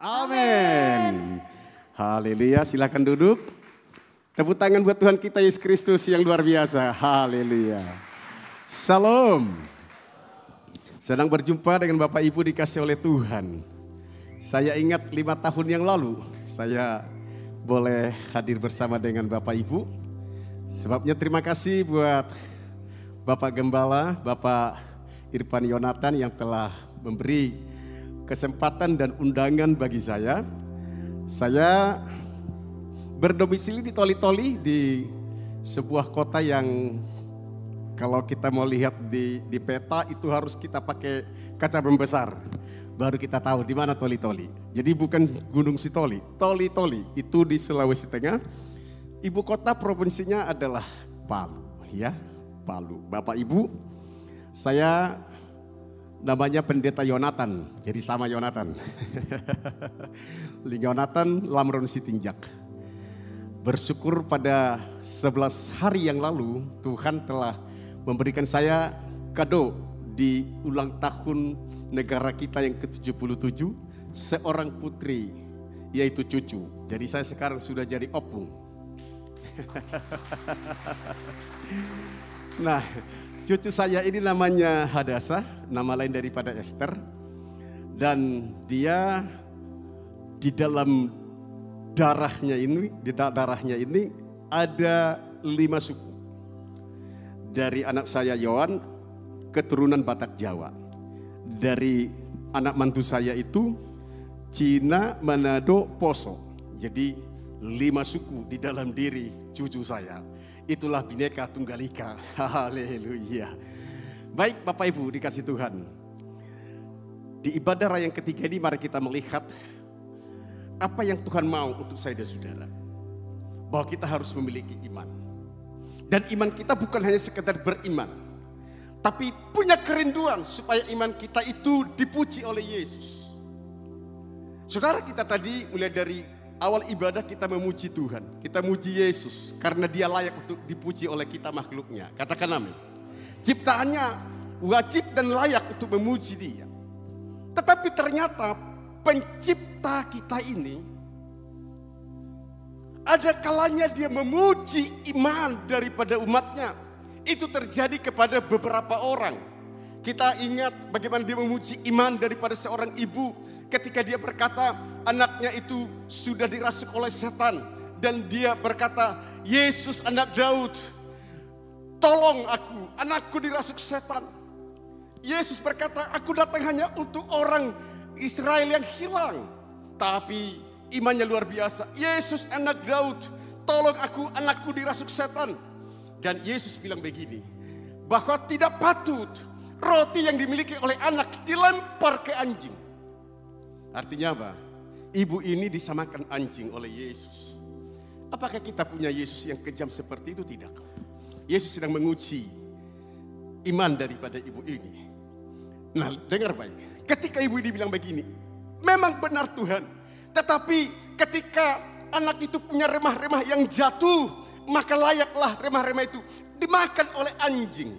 Amin. Haleluya, silakan duduk. Tepuk tangan buat Tuhan kita Yesus Kristus yang luar biasa. Haleluya. Salam. Sedang berjumpa dengan Bapak Ibu dikasih oleh Tuhan. Saya ingat lima tahun yang lalu, saya boleh hadir bersama dengan Bapak Ibu. Sebabnya terima kasih buat Bapak Gembala, Bapak Irfan Yonatan yang telah memberi kesempatan dan undangan bagi saya. Saya berdomisili di Toli-Toli di sebuah kota yang kalau kita mau lihat di, di peta itu harus kita pakai kaca pembesar. Baru kita tahu di mana Toli-Toli. Jadi bukan Gunung Sitoli, Toli-Toli itu di Sulawesi Tengah. Ibu kota provinsinya adalah Palu, ya, Palu. Bapak Ibu, saya namanya pendeta Yonatan, jadi sama Yonatan. Yonatan Lamron Sitinjak. Bersyukur pada 11 hari yang lalu Tuhan telah memberikan saya kado di ulang tahun negara kita yang ke-77 seorang putri yaitu cucu. Jadi saya sekarang sudah jadi opung. nah, Cucu saya ini namanya Hadasa, nama lain daripada Esther. Dan dia di dalam darahnya ini, di darahnya ini ada lima suku. Dari anak saya Yohan, keturunan Batak Jawa. Dari anak mantu saya itu Cina, Manado, Poso. Jadi lima suku di dalam diri cucu saya. Itulah bineka tunggal ika. Haleluya. Baik Bapak Ibu dikasih Tuhan. Di ibadah raya yang ketiga ini mari kita melihat apa yang Tuhan mau untuk saya dan saudara. Bahwa kita harus memiliki iman. Dan iman kita bukan hanya sekedar beriman. Tapi punya kerinduan supaya iman kita itu dipuji oleh Yesus. Saudara kita tadi mulai dari awal ibadah kita memuji Tuhan. Kita muji Yesus karena dia layak untuk dipuji oleh kita makhluknya. Katakan amin. Ciptaannya wajib dan layak untuk memuji dia. Tetapi ternyata pencipta kita ini ada kalanya dia memuji iman daripada umatnya. Itu terjadi kepada beberapa orang. Kita ingat bagaimana dia memuji iman daripada seorang ibu ketika dia berkata anaknya itu sudah dirasuk oleh setan. Dan dia berkata Yesus anak Daud tolong aku anakku dirasuk setan. Yesus berkata aku datang hanya untuk orang Israel yang hilang tapi imannya luar biasa. Yesus anak Daud tolong aku anakku dirasuk setan. Dan Yesus bilang begini bahwa tidak patut roti yang dimiliki oleh anak dilempar ke anjing Artinya apa? Ibu ini disamakan anjing oleh Yesus. Apakah kita punya Yesus yang kejam seperti itu? Tidak. Yesus sedang menguji iman daripada ibu ini. Nah, dengar baik. Ketika ibu ini bilang begini, memang benar Tuhan. Tetapi ketika anak itu punya remah-remah yang jatuh, maka layaklah remah-remah itu dimakan oleh anjing.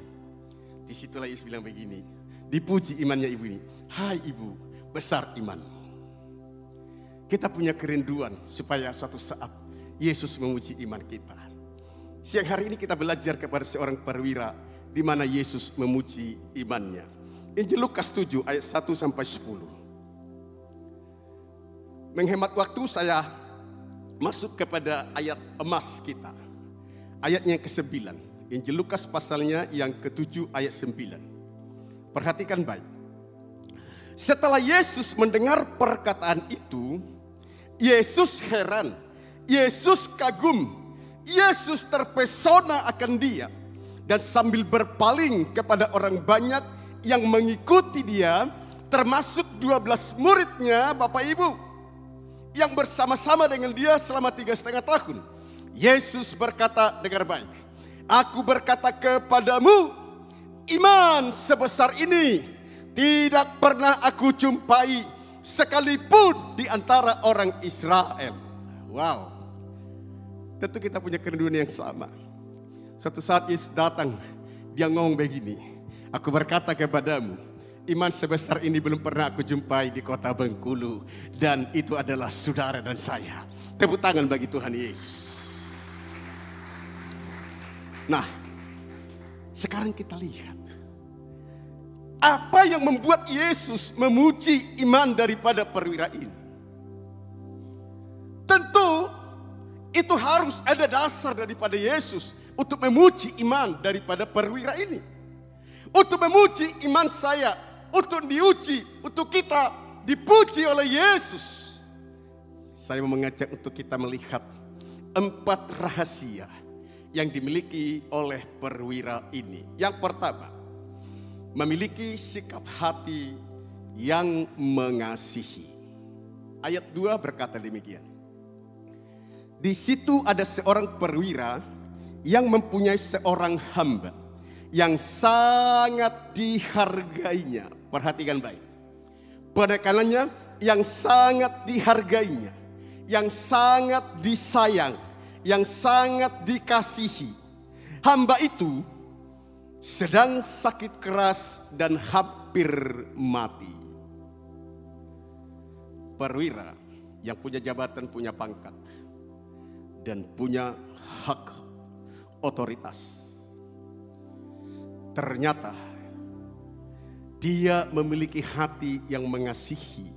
Di situlah Yesus bilang begini, dipuji imannya ibu ini. Hai ibu, besar iman. Kita punya kerinduan supaya suatu saat Yesus memuji iman kita. Siang hari ini kita belajar kepada seorang perwira di mana Yesus memuji imannya. Injil Lukas 7 ayat 1 sampai 10. Menghemat waktu saya masuk kepada ayat emas kita. Ayatnya yang ke-9. Injil Lukas pasalnya yang ke-7 ayat 9. Perhatikan baik. Setelah Yesus mendengar perkataan itu, Yesus heran, Yesus kagum, Yesus terpesona akan dia. Dan sambil berpaling kepada orang banyak yang mengikuti dia, termasuk 12 muridnya Bapak Ibu. Yang bersama-sama dengan dia selama tiga setengah tahun. Yesus berkata dengar baik. Aku berkata kepadamu, iman sebesar ini tidak pernah aku jumpai sekalipun di antara orang Israel. Wow. Tentu kita punya kerinduan yang sama. Suatu saat Yesus datang, dia ngomong begini, aku berkata kepadamu, Iman sebesar ini belum pernah aku jumpai di kota Bengkulu. Dan itu adalah saudara dan saya. Tepuk tangan bagi Tuhan Yesus. Nah, sekarang kita lihat. Apa yang membuat Yesus memuji iman daripada perwira ini? Tentu itu harus ada dasar daripada Yesus untuk memuji iman daripada perwira ini. Untuk memuji iman saya, untuk diuji, untuk kita dipuji oleh Yesus. Saya mengajak untuk kita melihat empat rahasia yang dimiliki oleh perwira ini. Yang pertama, memiliki sikap hati yang mengasihi. Ayat 2 berkata demikian. Di situ ada seorang perwira yang mempunyai seorang hamba yang sangat dihargainya. Perhatikan baik. Penekanannya yang sangat dihargainya, yang sangat disayang, yang sangat dikasihi. Hamba itu sedang sakit keras dan hampir mati. Perwira yang punya jabatan, punya pangkat, dan punya hak otoritas. Ternyata dia memiliki hati yang mengasihi.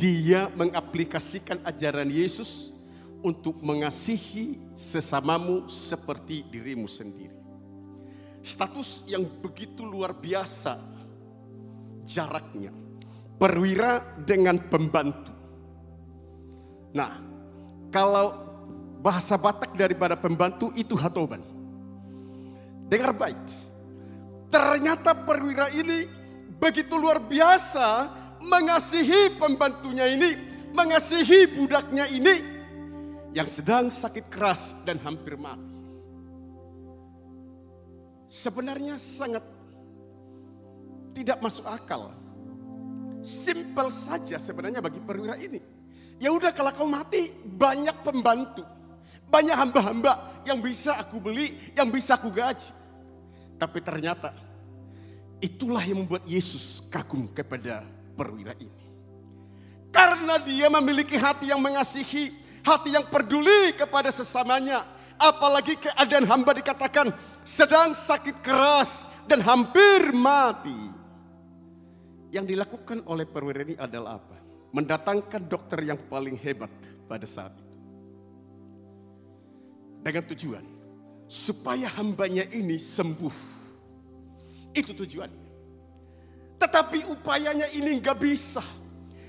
Dia mengaplikasikan ajaran Yesus untuk mengasihi sesamamu seperti dirimu sendiri. Status yang begitu luar biasa jaraknya. Perwira dengan pembantu. Nah, kalau bahasa Batak daripada pembantu itu hatoban. Dengar baik. Ternyata perwira ini begitu luar biasa mengasihi pembantunya ini, mengasihi budaknya ini yang sedang sakit keras dan hampir mati. Sebenarnya sangat tidak masuk akal. Simpel saja sebenarnya bagi perwira ini. Ya udah kalau kau mati banyak pembantu. Banyak hamba-hamba yang bisa aku beli, yang bisa aku gaji. Tapi ternyata itulah yang membuat Yesus kagum kepada perwira ini. Karena dia memiliki hati yang mengasihi, hati yang peduli kepada sesamanya. Apalagi keadaan hamba dikatakan sedang sakit keras dan hampir mati. Yang dilakukan oleh perwira ini adalah apa? Mendatangkan dokter yang paling hebat pada saat itu. Dengan tujuan supaya hambanya ini sembuh. Itu tujuannya. Tetapi upayanya ini nggak bisa.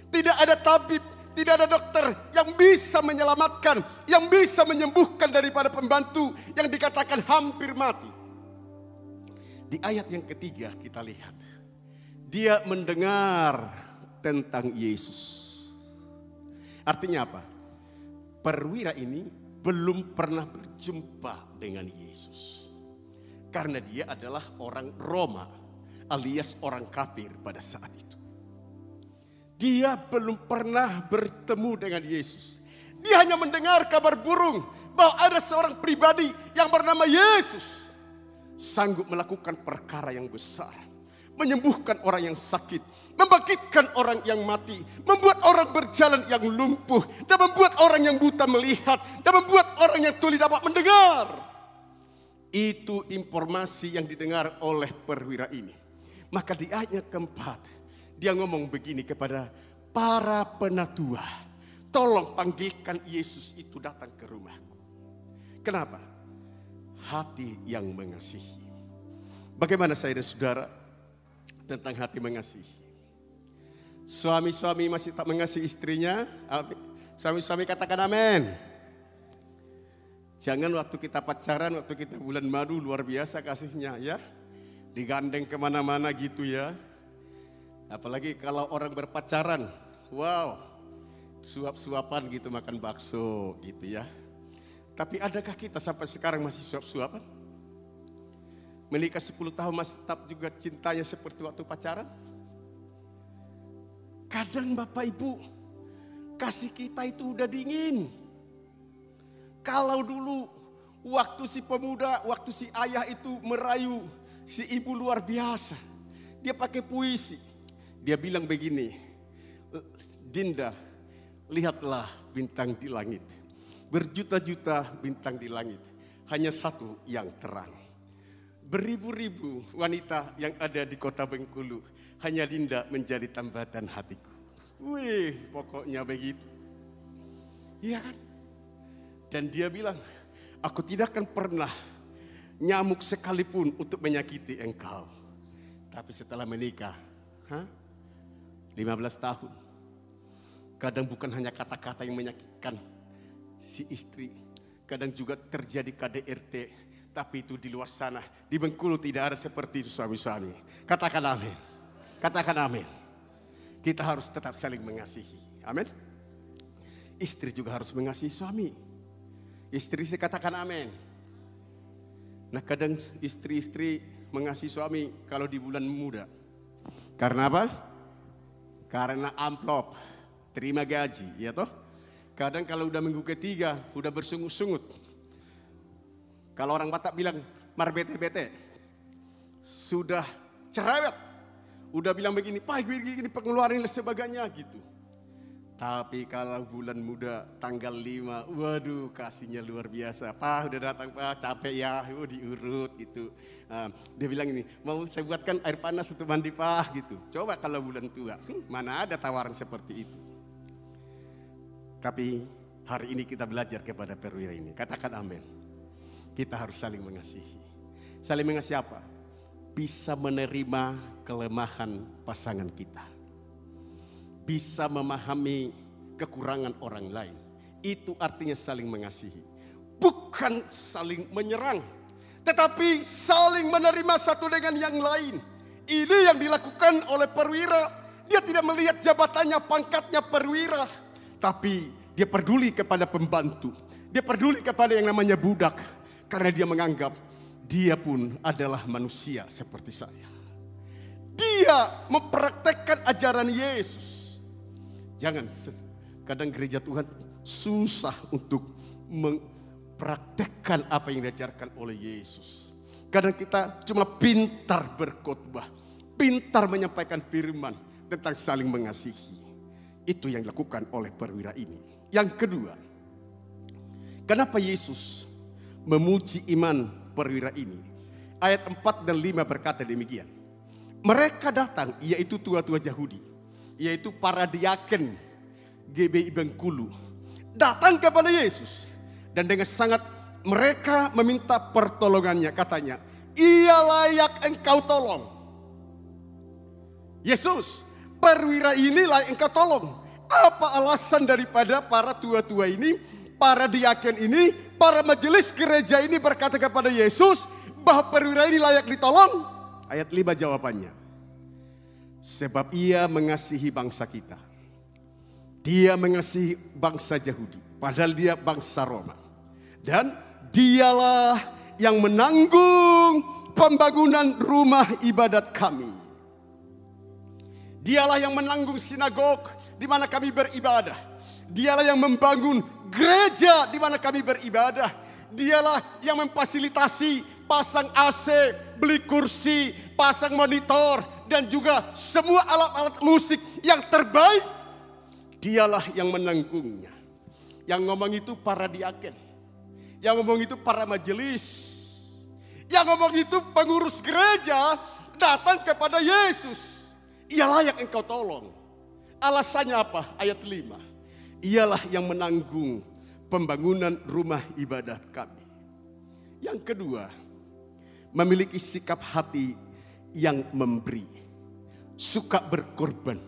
Tidak ada tabib, tidak ada dokter yang bisa menyelamatkan, yang bisa menyembuhkan daripada pembantu yang dikatakan hampir mati. Di ayat yang ketiga kita lihat. Dia mendengar tentang Yesus. Artinya apa? Perwira ini belum pernah berjumpa dengan Yesus. Karena dia adalah orang Roma alias orang kafir pada saat itu. Dia belum pernah bertemu dengan Yesus. Dia hanya mendengar kabar burung bahwa ada seorang pribadi yang bernama Yesus sanggup melakukan perkara yang besar, menyembuhkan orang yang sakit, membangkitkan orang yang mati, membuat orang berjalan yang lumpuh, dan membuat orang yang buta melihat, dan membuat orang yang tuli dapat mendengar. Itu informasi yang didengar oleh perwira ini. Maka di ayat keempat, dia ngomong begini kepada para penatua. Tolong panggilkan Yesus itu datang ke rumahku. Kenapa? Hati yang mengasihi. Bagaimana saya dan saudara tentang hati mengasihi? Suami-suami masih tak mengasihi istrinya? Suami-suami katakan amin. Jangan waktu kita pacaran, waktu kita bulan madu luar biasa kasihnya ya. Digandeng ke mana-mana gitu ya Apalagi kalau orang berpacaran, wow, suap-suapan gitu makan bakso gitu ya. Tapi adakah kita sampai sekarang masih suap-suapan? Menikah 10 tahun masih tetap juga cintanya seperti waktu pacaran? Kadang Bapak Ibu, kasih kita itu udah dingin. Kalau dulu waktu si pemuda, waktu si ayah itu merayu si ibu luar biasa Dia pakai puisi. Dia bilang begini, Dinda, lihatlah bintang di langit. Berjuta-juta bintang di langit. Hanya satu yang terang. Beribu-ribu wanita yang ada di kota Bengkulu. Hanya Dinda menjadi tambatan hatiku. Wih, pokoknya begitu. Iya kan? Dan dia bilang, aku tidak akan pernah nyamuk sekalipun untuk menyakiti engkau. Tapi setelah menikah, huh? 15 tahun. Kadang bukan hanya kata-kata yang menyakitkan si istri. Kadang juga terjadi KDRT. Tapi itu di luar sana. Di Bengkulu tidak ada seperti itu suami-suami. Katakan amin. Katakan amin. Kita harus tetap saling mengasihi. Amin. Istri juga harus mengasihi suami. Istri saya katakan amin. Nah kadang istri-istri mengasihi suami kalau di bulan muda. Karena apa? Karena amplop, terima gaji, ya toh? Kadang kalau udah minggu ketiga, udah bersungut-sungut. Kalau orang Batak bilang, mar bete-bete. Sudah cerewet. Udah bilang begini, pak begini pengeluaran dan sebagainya gitu. Tapi kalau bulan muda tanggal 5, waduh kasihnya luar biasa. Pak udah datang pak, capek ya, oh, diurut gitu. Uh, dia bilang ini, mau saya buatkan air panas untuk mandi pak gitu. Coba kalau bulan tua, hmm, mana ada tawaran seperti itu. Tapi hari ini kita belajar kepada perwira ini. Katakan amin. Kita harus saling mengasihi. Saling mengasihi apa? Bisa menerima kelemahan pasangan kita bisa memahami kekurangan orang lain. Itu artinya saling mengasihi. Bukan saling menyerang. Tetapi saling menerima satu dengan yang lain. Ini yang dilakukan oleh perwira. Dia tidak melihat jabatannya, pangkatnya perwira. Tapi dia peduli kepada pembantu. Dia peduli kepada yang namanya budak. Karena dia menganggap dia pun adalah manusia seperti saya. Dia mempraktekkan ajaran Yesus Jangan kadang gereja Tuhan susah untuk mempraktekkan apa yang diajarkan oleh Yesus. Kadang kita cuma pintar berkhotbah, pintar menyampaikan firman tentang saling mengasihi. Itu yang dilakukan oleh perwira ini. Yang kedua, kenapa Yesus memuji iman perwira ini? Ayat 4 dan 5 berkata demikian. Mereka datang, yaitu tua-tua Yahudi yaitu para diaken GBI Bengkulu datang kepada Yesus. Dan dengan sangat mereka meminta pertolongannya katanya ia layak engkau tolong. Yesus perwira ini layak engkau tolong. Apa alasan daripada para tua-tua ini para diaken ini para majelis gereja ini berkata kepada Yesus bahwa perwira ini layak ditolong? Ayat 5 jawabannya Sebab ia mengasihi bangsa kita. Dia mengasihi bangsa Yahudi. Padahal dia bangsa Roma. Dan dialah yang menanggung pembangunan rumah ibadat kami. Dialah yang menanggung sinagog di mana kami beribadah. Dialah yang membangun gereja di mana kami beribadah. Dialah yang memfasilitasi pasang AC, beli kursi, pasang monitor, dan juga semua alat-alat musik yang terbaik, dialah yang menanggungnya. Yang ngomong itu para diaken, yang ngomong itu para majelis, yang ngomong itu pengurus gereja datang kepada Yesus. Ia layak engkau tolong. Alasannya apa? Ayat 5. Ialah yang menanggung pembangunan rumah ibadat kami. Yang kedua, memiliki sikap hati yang memberi suka berkorban,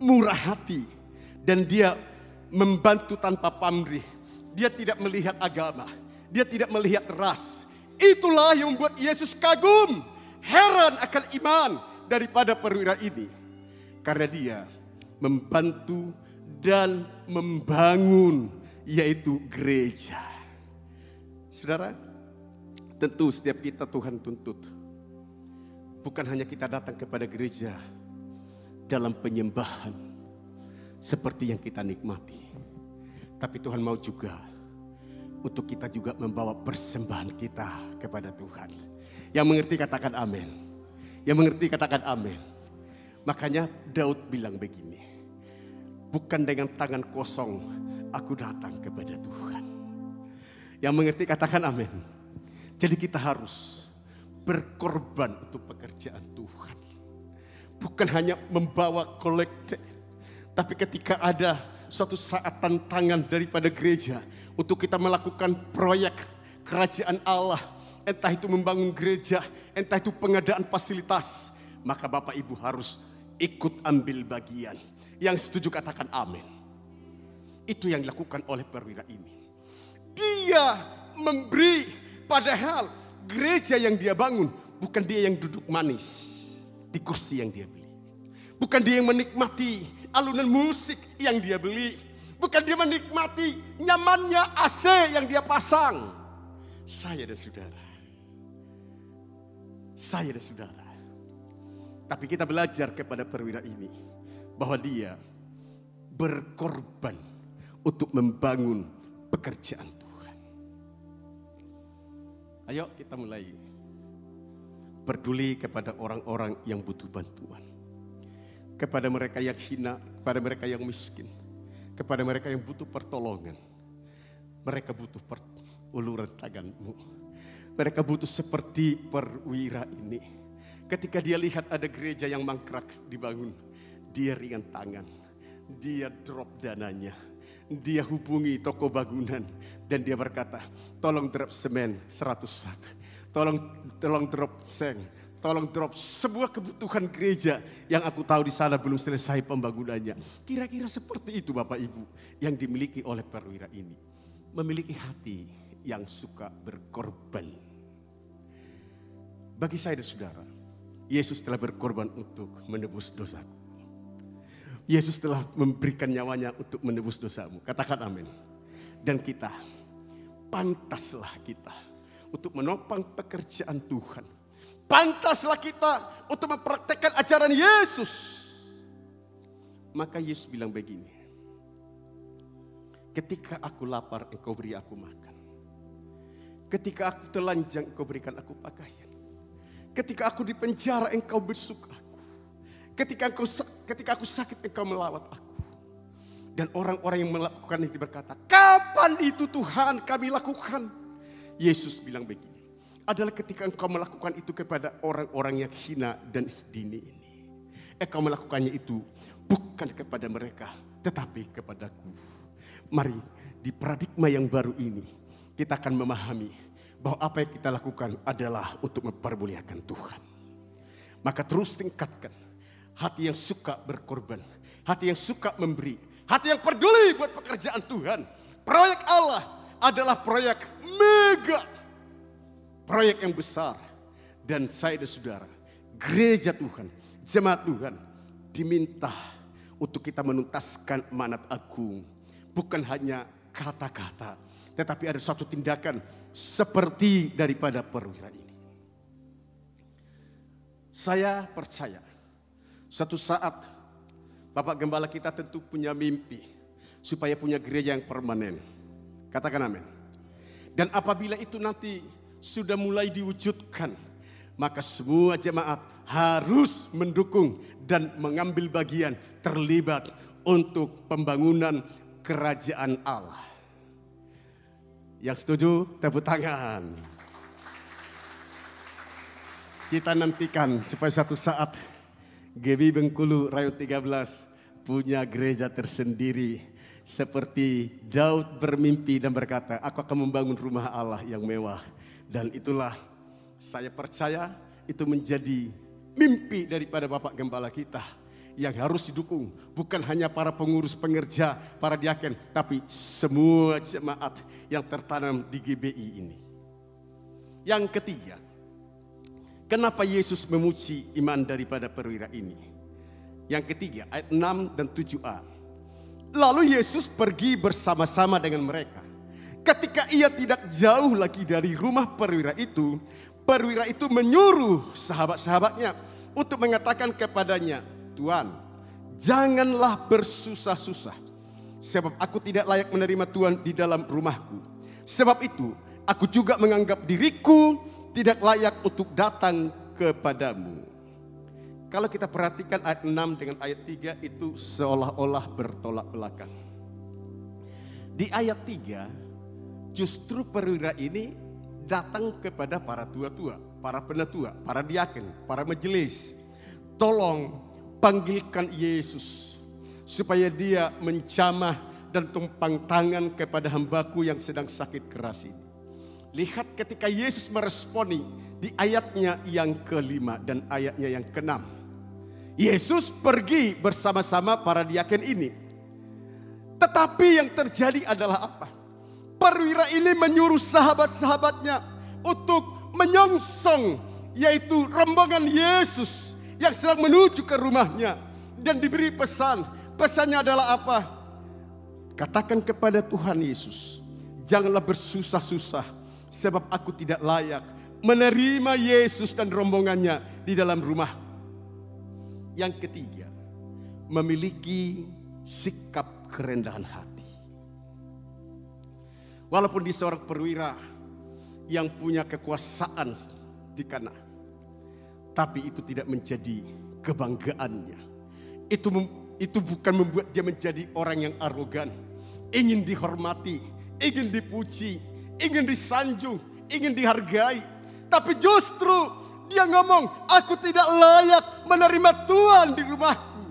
murah hati, dan dia membantu tanpa pamrih. Dia tidak melihat agama, dia tidak melihat ras. Itulah yang membuat Yesus kagum, heran akan iman daripada perwira ini. Karena dia membantu dan membangun yaitu gereja. Saudara, tentu setiap kita Tuhan tuntut Bukan hanya kita datang kepada gereja dalam penyembahan seperti yang kita nikmati. Tapi Tuhan mau juga untuk kita juga membawa persembahan kita kepada Tuhan. Yang mengerti katakan amin. Yang mengerti katakan amin. Makanya Daud bilang begini. Bukan dengan tangan kosong aku datang kepada Tuhan. Yang mengerti katakan amin. Jadi kita harus berkorban untuk pekerjaan Tuhan. Bukan hanya membawa kolekte. Tapi ketika ada suatu saat tantangan daripada gereja untuk kita melakukan proyek kerajaan Allah, entah itu membangun gereja, entah itu pengadaan fasilitas, maka Bapak Ibu harus ikut ambil bagian. Yang setuju katakan amin. Itu yang dilakukan oleh perwira ini. Dia memberi padahal gereja yang dia bangun bukan dia yang duduk manis di kursi yang dia beli. Bukan dia yang menikmati alunan musik yang dia beli. Bukan dia menikmati nyamannya AC yang dia pasang. Saya dan saudara. Saya dan saudara. Tapi kita belajar kepada perwira ini. Bahwa dia berkorban untuk membangun pekerjaan. Ayo kita mulai peduli kepada orang-orang yang butuh bantuan. Kepada mereka yang hina, kepada mereka yang miskin, kepada mereka yang butuh pertolongan. Mereka butuh per uluran tanganmu. Mereka butuh seperti perwira ini. Ketika dia lihat ada gereja yang mangkrak dibangun, dia ringan tangan. Dia drop dananya. Dia hubungi toko bangunan dan dia berkata, tolong drop semen 100 sak. Tolong tolong drop seng, tolong drop sebuah kebutuhan gereja yang aku tahu di sana belum selesai pembangunannya. Kira-kira seperti itu Bapak Ibu yang dimiliki oleh perwira ini. Memiliki hati yang suka berkorban. Bagi saya dan saudara, Yesus telah berkorban untuk menebus dosaku. Yesus telah memberikan nyawanya untuk menebus dosamu. Katakan amin. Dan kita, pantaslah kita untuk menopang pekerjaan Tuhan. Pantaslah kita untuk mempraktekkan ajaran Yesus. Maka Yesus bilang begini. Ketika aku lapar, engkau beri aku makan. Ketika aku telanjang, engkau berikan aku pakaian. Ketika aku di penjara, engkau bersuka. Ketika aku, ketika aku sakit, engkau melawat aku. Dan orang-orang yang melakukan itu berkata, kapan itu Tuhan kami lakukan? Yesus bilang begini, adalah ketika engkau melakukan itu kepada orang-orang yang hina dan dini ini. Engkau melakukannya itu bukan kepada mereka, tetapi kepadaku. Mari di paradigma yang baru ini, kita akan memahami bahwa apa yang kita lakukan adalah untuk mempermuliakan Tuhan. Maka terus tingkatkan hati yang suka berkorban, hati yang suka memberi, hati yang peduli buat pekerjaan Tuhan. Proyek Allah adalah proyek mega proyek yang besar. Dan saya dan saudara, gereja Tuhan, jemaat Tuhan, diminta untuk kita menuntaskan manat agung. Bukan hanya kata-kata, tetapi ada suatu tindakan seperti daripada perwira ini. Saya percaya, suatu saat Bapak Gembala kita tentu punya mimpi supaya punya gereja yang permanen. Katakan amin. Dan apabila itu nanti sudah mulai diwujudkan, maka semua jemaat harus mendukung dan mengambil bagian terlibat untuk pembangunan kerajaan Allah. Yang setuju tepuk tangan. Kita nantikan supaya satu saat GB Bengkulu Rayu 13 punya gereja tersendiri seperti Daud bermimpi dan berkata, aku akan membangun rumah Allah yang mewah dan itulah saya percaya itu menjadi mimpi daripada Bapak Gembala kita yang harus didukung. Bukan hanya para pengurus pengerja, para diaken, tapi semua jemaat yang tertanam di GBI ini. Yang ketiga, kenapa Yesus memuji iman daripada perwira ini? Yang ketiga, ayat 6 dan 7a. Lalu Yesus pergi bersama-sama dengan mereka Ketika ia tidak jauh lagi dari rumah perwira itu, perwira itu menyuruh sahabat-sahabatnya untuk mengatakan kepadanya, Tuhan, janganlah bersusah-susah. Sebab aku tidak layak menerima Tuhan di dalam rumahku. Sebab itu, aku juga menganggap diriku tidak layak untuk datang kepadamu. kalau kita perhatikan ayat 6 dengan ayat 3 itu seolah-olah bertolak belakang. Di ayat 3 justru perwira ini datang kepada para tua-tua, para penatua, para diaken, para majelis. Tolong panggilkan Yesus supaya dia mencamah dan tumpang tangan kepada hambaku yang sedang sakit keras ini. Lihat ketika Yesus meresponi di ayatnya yang kelima dan ayatnya yang keenam. Yesus pergi bersama-sama para diaken ini. Tetapi yang terjadi adalah apa? Perwira ini menyuruh sahabat-sahabatnya untuk menyongsong yaitu rombongan Yesus yang sedang menuju ke rumahnya dan diberi pesan. Pesannya adalah apa? Katakan kepada Tuhan Yesus, janganlah bersusah-susah sebab aku tidak layak menerima Yesus dan rombongannya di dalam rumah. Yang ketiga, memiliki sikap kerendahan hati. Walaupun di seorang perwira yang punya kekuasaan di kana, tapi itu tidak menjadi kebanggaannya. Itu itu bukan membuat dia menjadi orang yang arogan, ingin dihormati, ingin dipuji, ingin disanjung, ingin dihargai. Tapi justru dia ngomong, aku tidak layak menerima Tuhan di rumahku.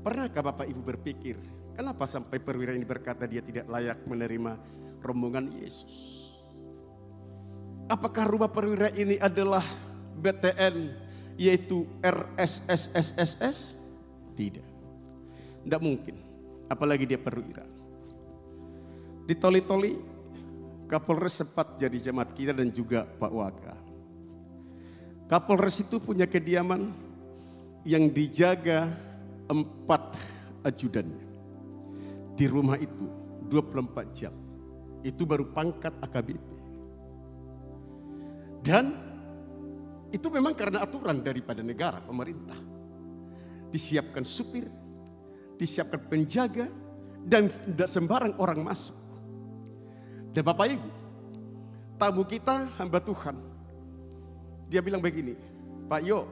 Pernahkah Bapak Ibu berpikir, kenapa sampai perwira ini berkata dia tidak layak menerima rombongan Yesus? Apakah rumah perwira ini adalah BTN yaitu RSSSSS? Tidak. Tidak mungkin. Apalagi dia perwira. Di Toli-Toli, Kapolres sempat jadi jemaat kita dan juga Pak Waka. Kapolres itu punya kediaman yang dijaga empat ajudannya. Di rumah itu 24 jam. Itu baru pangkat AKBP. Dan itu memang karena aturan daripada negara, pemerintah. Disiapkan supir, disiapkan penjaga, dan tidak sembarang orang masuk. Dan Bapak Ibu, tamu kita hamba Tuhan. Dia bilang begini, Pak Yo,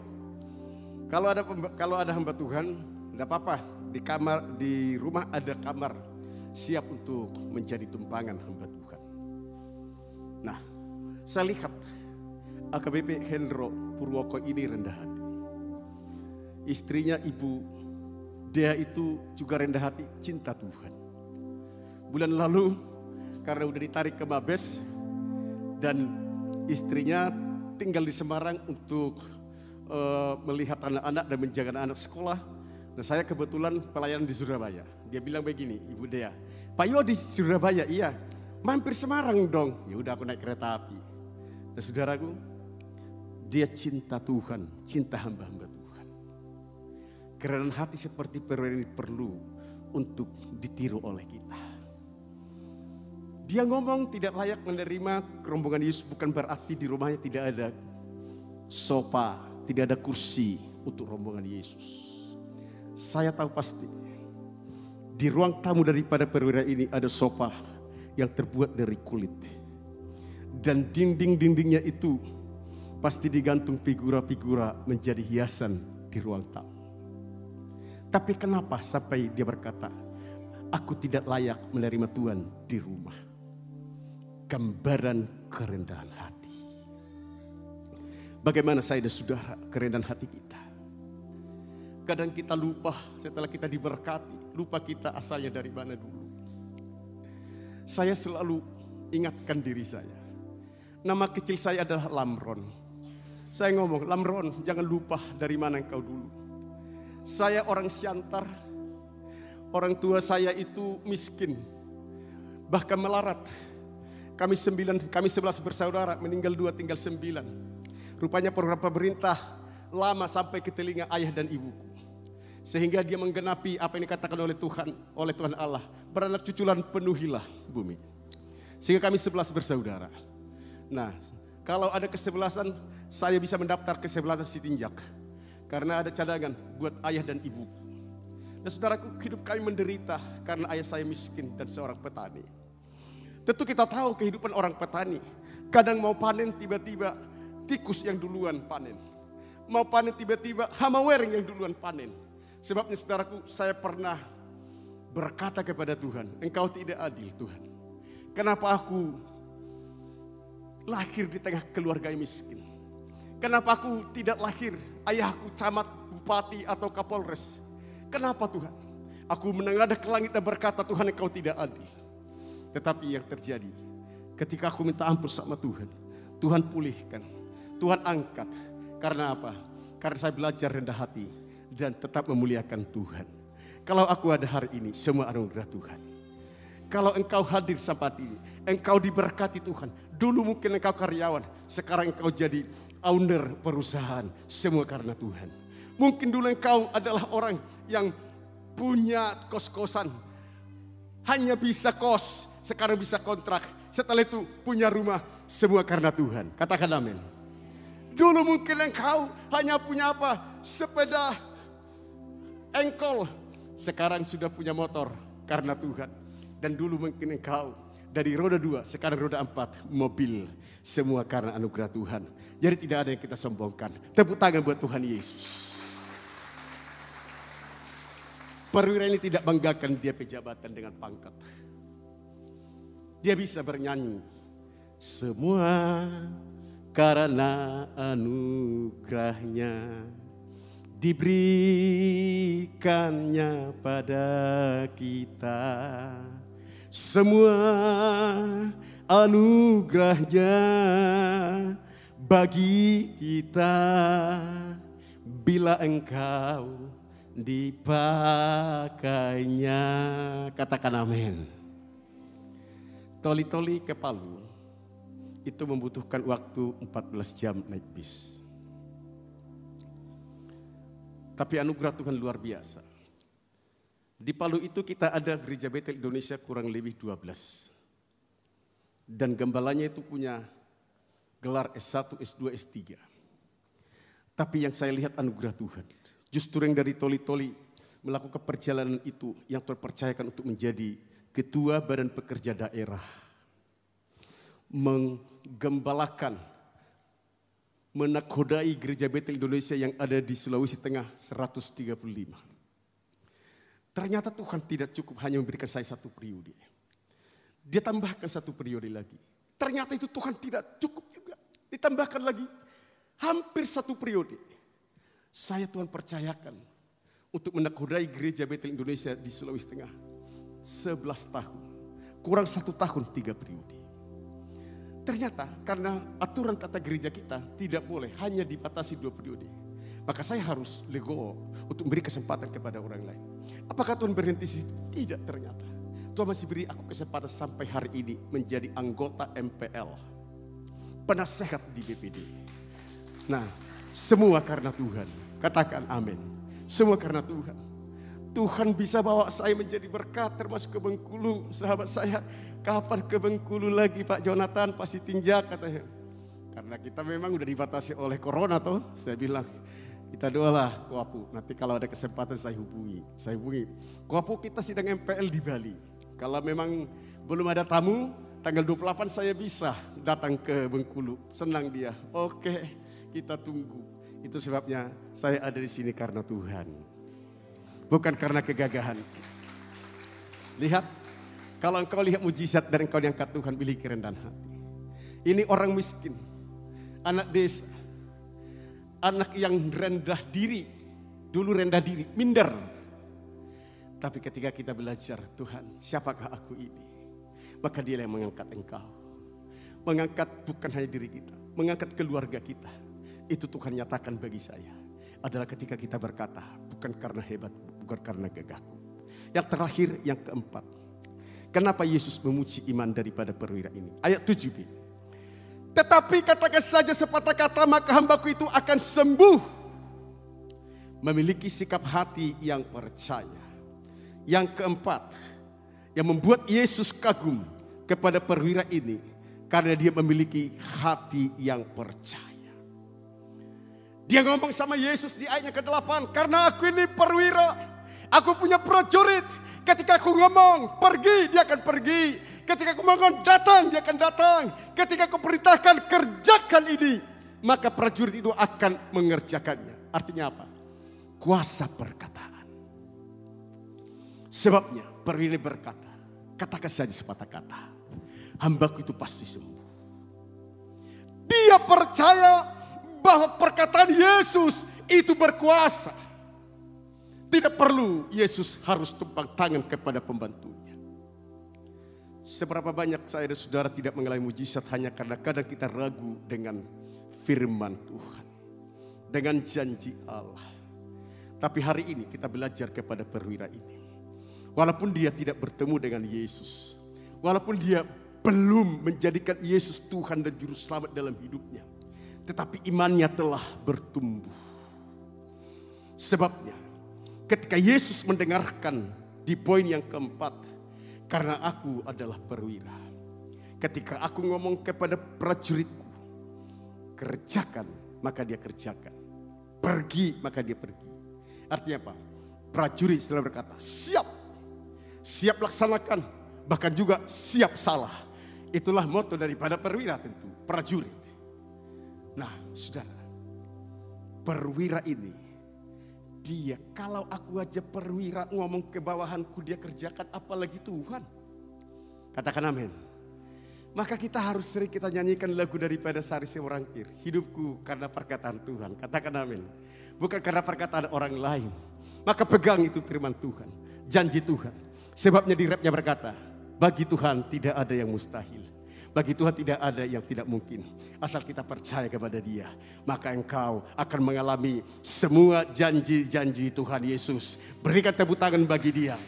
kalau ada kalau ada hamba Tuhan, tidak apa-apa. Di kamar, di rumah ada kamar siap untuk menjadi tumpangan hamba Tuhan. Nah, saya lihat AKBP Hendro Purwoko ini rendah hati. Istrinya ibu dia itu juga rendah hati cinta Tuhan. Bulan lalu karena udah ditarik ke Mabes dan istrinya tinggal di Semarang untuk uh, melihat anak-anak dan menjaga anak-anak sekolah. Dan saya kebetulan pelayanan di Surabaya. Dia bilang begini, Ibu Dea, Pak Yo di Surabaya, iya. Mampir Semarang dong. Ya udah aku naik kereta api. Dan saudaraku, dia cinta Tuhan, cinta hamba-hamba Tuhan. Kerenan hati seperti perlu untuk ditiru oleh kita. Dia ngomong tidak layak menerima rombongan Yesus bukan berarti di rumahnya tidak ada sofa, tidak ada kursi untuk rombongan Yesus. Saya tahu pasti di ruang tamu daripada perwira ini ada sofa yang terbuat dari kulit. Dan dinding-dindingnya itu pasti digantung figura-figura menjadi hiasan di ruang tamu. Tapi kenapa sampai dia berkata, aku tidak layak menerima Tuhan di rumah gambaran kerendahan hati. Bagaimana saya dan saudara kerendahan hati kita? Kadang kita lupa setelah kita diberkati, lupa kita asalnya dari mana dulu. Saya selalu ingatkan diri saya. Nama kecil saya adalah Lamron. Saya ngomong, Lamron jangan lupa dari mana engkau dulu. Saya orang Siantar, orang tua saya itu miskin, bahkan melarat kami sembilan, kami sebelas bersaudara, meninggal dua, tinggal sembilan. Rupanya program pemerintah lama sampai ke telinga ayah dan ibuku. Sehingga dia menggenapi apa yang dikatakan oleh Tuhan, oleh Tuhan Allah. Beranak cuculan penuhilah bumi. Sehingga kami sebelas bersaudara. Nah, kalau ada kesebelasan, saya bisa mendaftar kesebelasan Sitinjak. Karena ada cadangan buat ayah dan ibu. Dan saudaraku, hidup kami menderita karena ayah saya miskin dan seorang petani. Tentu kita tahu kehidupan orang petani. Kadang mau panen tiba-tiba tikus yang duluan panen. mau panen tiba-tiba hama wering yang duluan panen. Sebabnya saudaraku, saya pernah berkata kepada Tuhan, engkau tidak adil Tuhan. Kenapa aku lahir di tengah keluarga yang miskin? Kenapa aku tidak lahir ayahku camat, bupati atau kapolres? Kenapa Tuhan? Aku menengadah ke langit dan berkata Tuhan engkau tidak adil. Tetapi yang terjadi ketika aku minta ampun sama Tuhan, Tuhan pulihkan, Tuhan angkat. Karena apa? Karena saya belajar rendah hati dan tetap memuliakan Tuhan. Kalau aku ada hari ini, semua anugerah Tuhan. Kalau engkau hadir saat ini, engkau diberkati Tuhan. Dulu mungkin engkau karyawan, sekarang engkau jadi owner perusahaan. Semua karena Tuhan. Mungkin dulu engkau adalah orang yang punya kos-kosan. Hanya bisa kos, sekarang bisa kontrak. Setelah itu punya rumah, semua karena Tuhan. Katakan amin. Dulu mungkin engkau hanya punya apa? Sepeda engkol. Sekarang sudah punya motor karena Tuhan. Dan dulu mungkin engkau dari roda dua, sekarang roda empat, mobil. Semua karena anugerah Tuhan. Jadi tidak ada yang kita sombongkan. Tepuk tangan buat Tuhan Yesus. Perwira ini tidak banggakan dia pejabatan dengan pangkat. Dia bisa bernyanyi. Semua karena anugerahnya diberikannya pada kita. Semua anugerahnya bagi kita bila engkau dipakainya. Katakan amin. Toli-toli ke Palu itu membutuhkan waktu 14 jam naik bis. Tapi anugerah Tuhan luar biasa. Di Palu itu kita ada gereja Betel Indonesia kurang lebih 12. Dan gembalanya itu punya gelar S1, S2, S3. Tapi yang saya lihat anugerah Tuhan. Justru yang dari toli-toli melakukan perjalanan itu yang terpercayakan untuk menjadi ketua badan pekerja daerah menggembalakan, menakodai gereja Betel Indonesia yang ada di Sulawesi Tengah 135. Ternyata Tuhan tidak cukup hanya memberikan saya satu periode. Dia tambahkan satu periode lagi. Ternyata itu Tuhan tidak cukup juga. Ditambahkan lagi hampir satu periode. Saya Tuhan percayakan untuk menakodai gereja Betel Indonesia di Sulawesi Tengah. 11 tahun. Kurang satu tahun tiga periode. Ternyata karena aturan tata gereja kita tidak boleh hanya dibatasi dua periode. Maka saya harus lego untuk memberi kesempatan kepada orang lain. Apakah Tuhan berhenti sih? Tidak ternyata. Tuhan masih beri aku kesempatan sampai hari ini menjadi anggota MPL. Penasehat di BPD. Nah, semua karena Tuhan. Katakan amin. Semua karena Tuhan. Tuhan bisa bawa saya menjadi berkat termasuk ke Bengkulu. Sahabat saya, kapan ke Bengkulu lagi Pak Jonathan? Pasti tinjak katanya. Karena kita memang udah dibatasi oleh corona tuh. Saya bilang, kita doalah Kuapu. Nanti kalau ada kesempatan saya hubungi. Saya hubungi. Kuapu kita sidang MPL di Bali. Kalau memang belum ada tamu, tanggal 28 saya bisa datang ke Bengkulu. Senang dia. Oke, kita tunggu. Itu sebabnya saya ada di sini karena Tuhan bukan karena kegagahan. Lihat, kalau engkau lihat mujizat dan engkau diangkat Tuhan, miliki kerendahan hati. Ini orang miskin, anak desa, anak yang rendah diri, dulu rendah diri, minder. Tapi ketika kita belajar, Tuhan, siapakah aku ini? Maka dia yang mengangkat engkau. Mengangkat bukan hanya diri kita, mengangkat keluarga kita. Itu Tuhan nyatakan bagi saya. Adalah ketika kita berkata, bukan karena hebat, bukan karena gagahku. Yang terakhir, yang keempat. Kenapa Yesus memuji iman daripada perwira ini? Ayat 7b. Tetapi katakan saja sepatah kata maka hambaku itu akan sembuh. Memiliki sikap hati yang percaya. Yang keempat, yang membuat Yesus kagum kepada perwira ini. Karena dia memiliki hati yang percaya. Dia ngomong sama Yesus di ayatnya ke-8. Karena aku ini perwira Aku punya prajurit. Ketika aku ngomong pergi, dia akan pergi. Ketika aku ngomong datang, dia akan datang. Ketika aku perintahkan kerjakan ini, maka prajurit itu akan mengerjakannya. Artinya apa? Kuasa perkataan. Sebabnya perwira berkata, katakan saja sepatah kata, hambaku itu pasti sembuh. Dia percaya bahwa perkataan Yesus itu berkuasa. Tidak perlu Yesus harus tumpang tangan kepada pembantunya. Seberapa banyak saya dan saudara tidak mengalami mujizat hanya karena kadang kita ragu dengan firman Tuhan. Dengan janji Allah. Tapi hari ini kita belajar kepada perwira ini. Walaupun dia tidak bertemu dengan Yesus. Walaupun dia belum menjadikan Yesus Tuhan dan Juru Selamat dalam hidupnya. Tetapi imannya telah bertumbuh. Sebabnya ketika Yesus mendengarkan di poin yang keempat. Karena aku adalah perwira. Ketika aku ngomong kepada prajuritku. Kerjakan maka dia kerjakan. Pergi maka dia pergi. Artinya apa? Prajurit setelah berkata siap. Siap laksanakan. Bahkan juga siap salah. Itulah moto daripada perwira tentu. Prajurit. Nah saudara. Perwira ini dia. Kalau aku aja perwira ngomong ke bawahanku dia kerjakan apalagi Tuhan. Katakan amin. Maka kita harus sering kita nyanyikan lagu daripada Sari Seorangkir. Hidupku karena perkataan Tuhan. Katakan amin. Bukan karena perkataan orang lain. Maka pegang itu firman Tuhan. Janji Tuhan. Sebabnya di rapnya berkata. Bagi Tuhan tidak ada yang mustahil. Bagi Tuhan tidak ada yang tidak mungkin. Asal kita percaya kepada dia. Maka engkau akan mengalami semua janji-janji Tuhan Yesus. Berikan tepuk tangan bagi dia.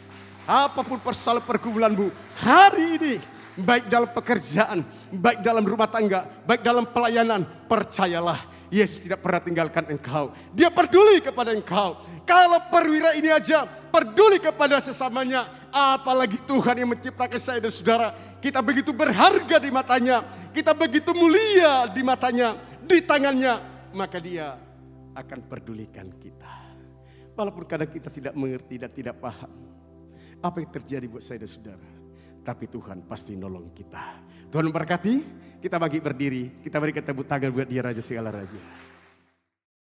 Apa pun persoalan pergumulanmu hari ini. Baik dalam pekerjaan, baik dalam rumah tangga, baik dalam pelayanan. Percayalah Yesus tidak pernah tinggalkan engkau. Dia peduli kepada engkau. Kalau perwira ini aja peduli kepada sesamanya. Apalagi Tuhan yang menciptakan saya dan saudara. Kita begitu berharga di matanya. Kita begitu mulia di matanya. Di tangannya. Maka dia akan pedulikan kita. Walaupun kadang kita tidak mengerti dan tidak paham. Apa yang terjadi buat saya dan saudara. Tapi Tuhan pasti nolong kita. Tuhan memberkati. Kita bagi berdiri. Kita berikan tepuk tangan buat dia Raja segala Raja.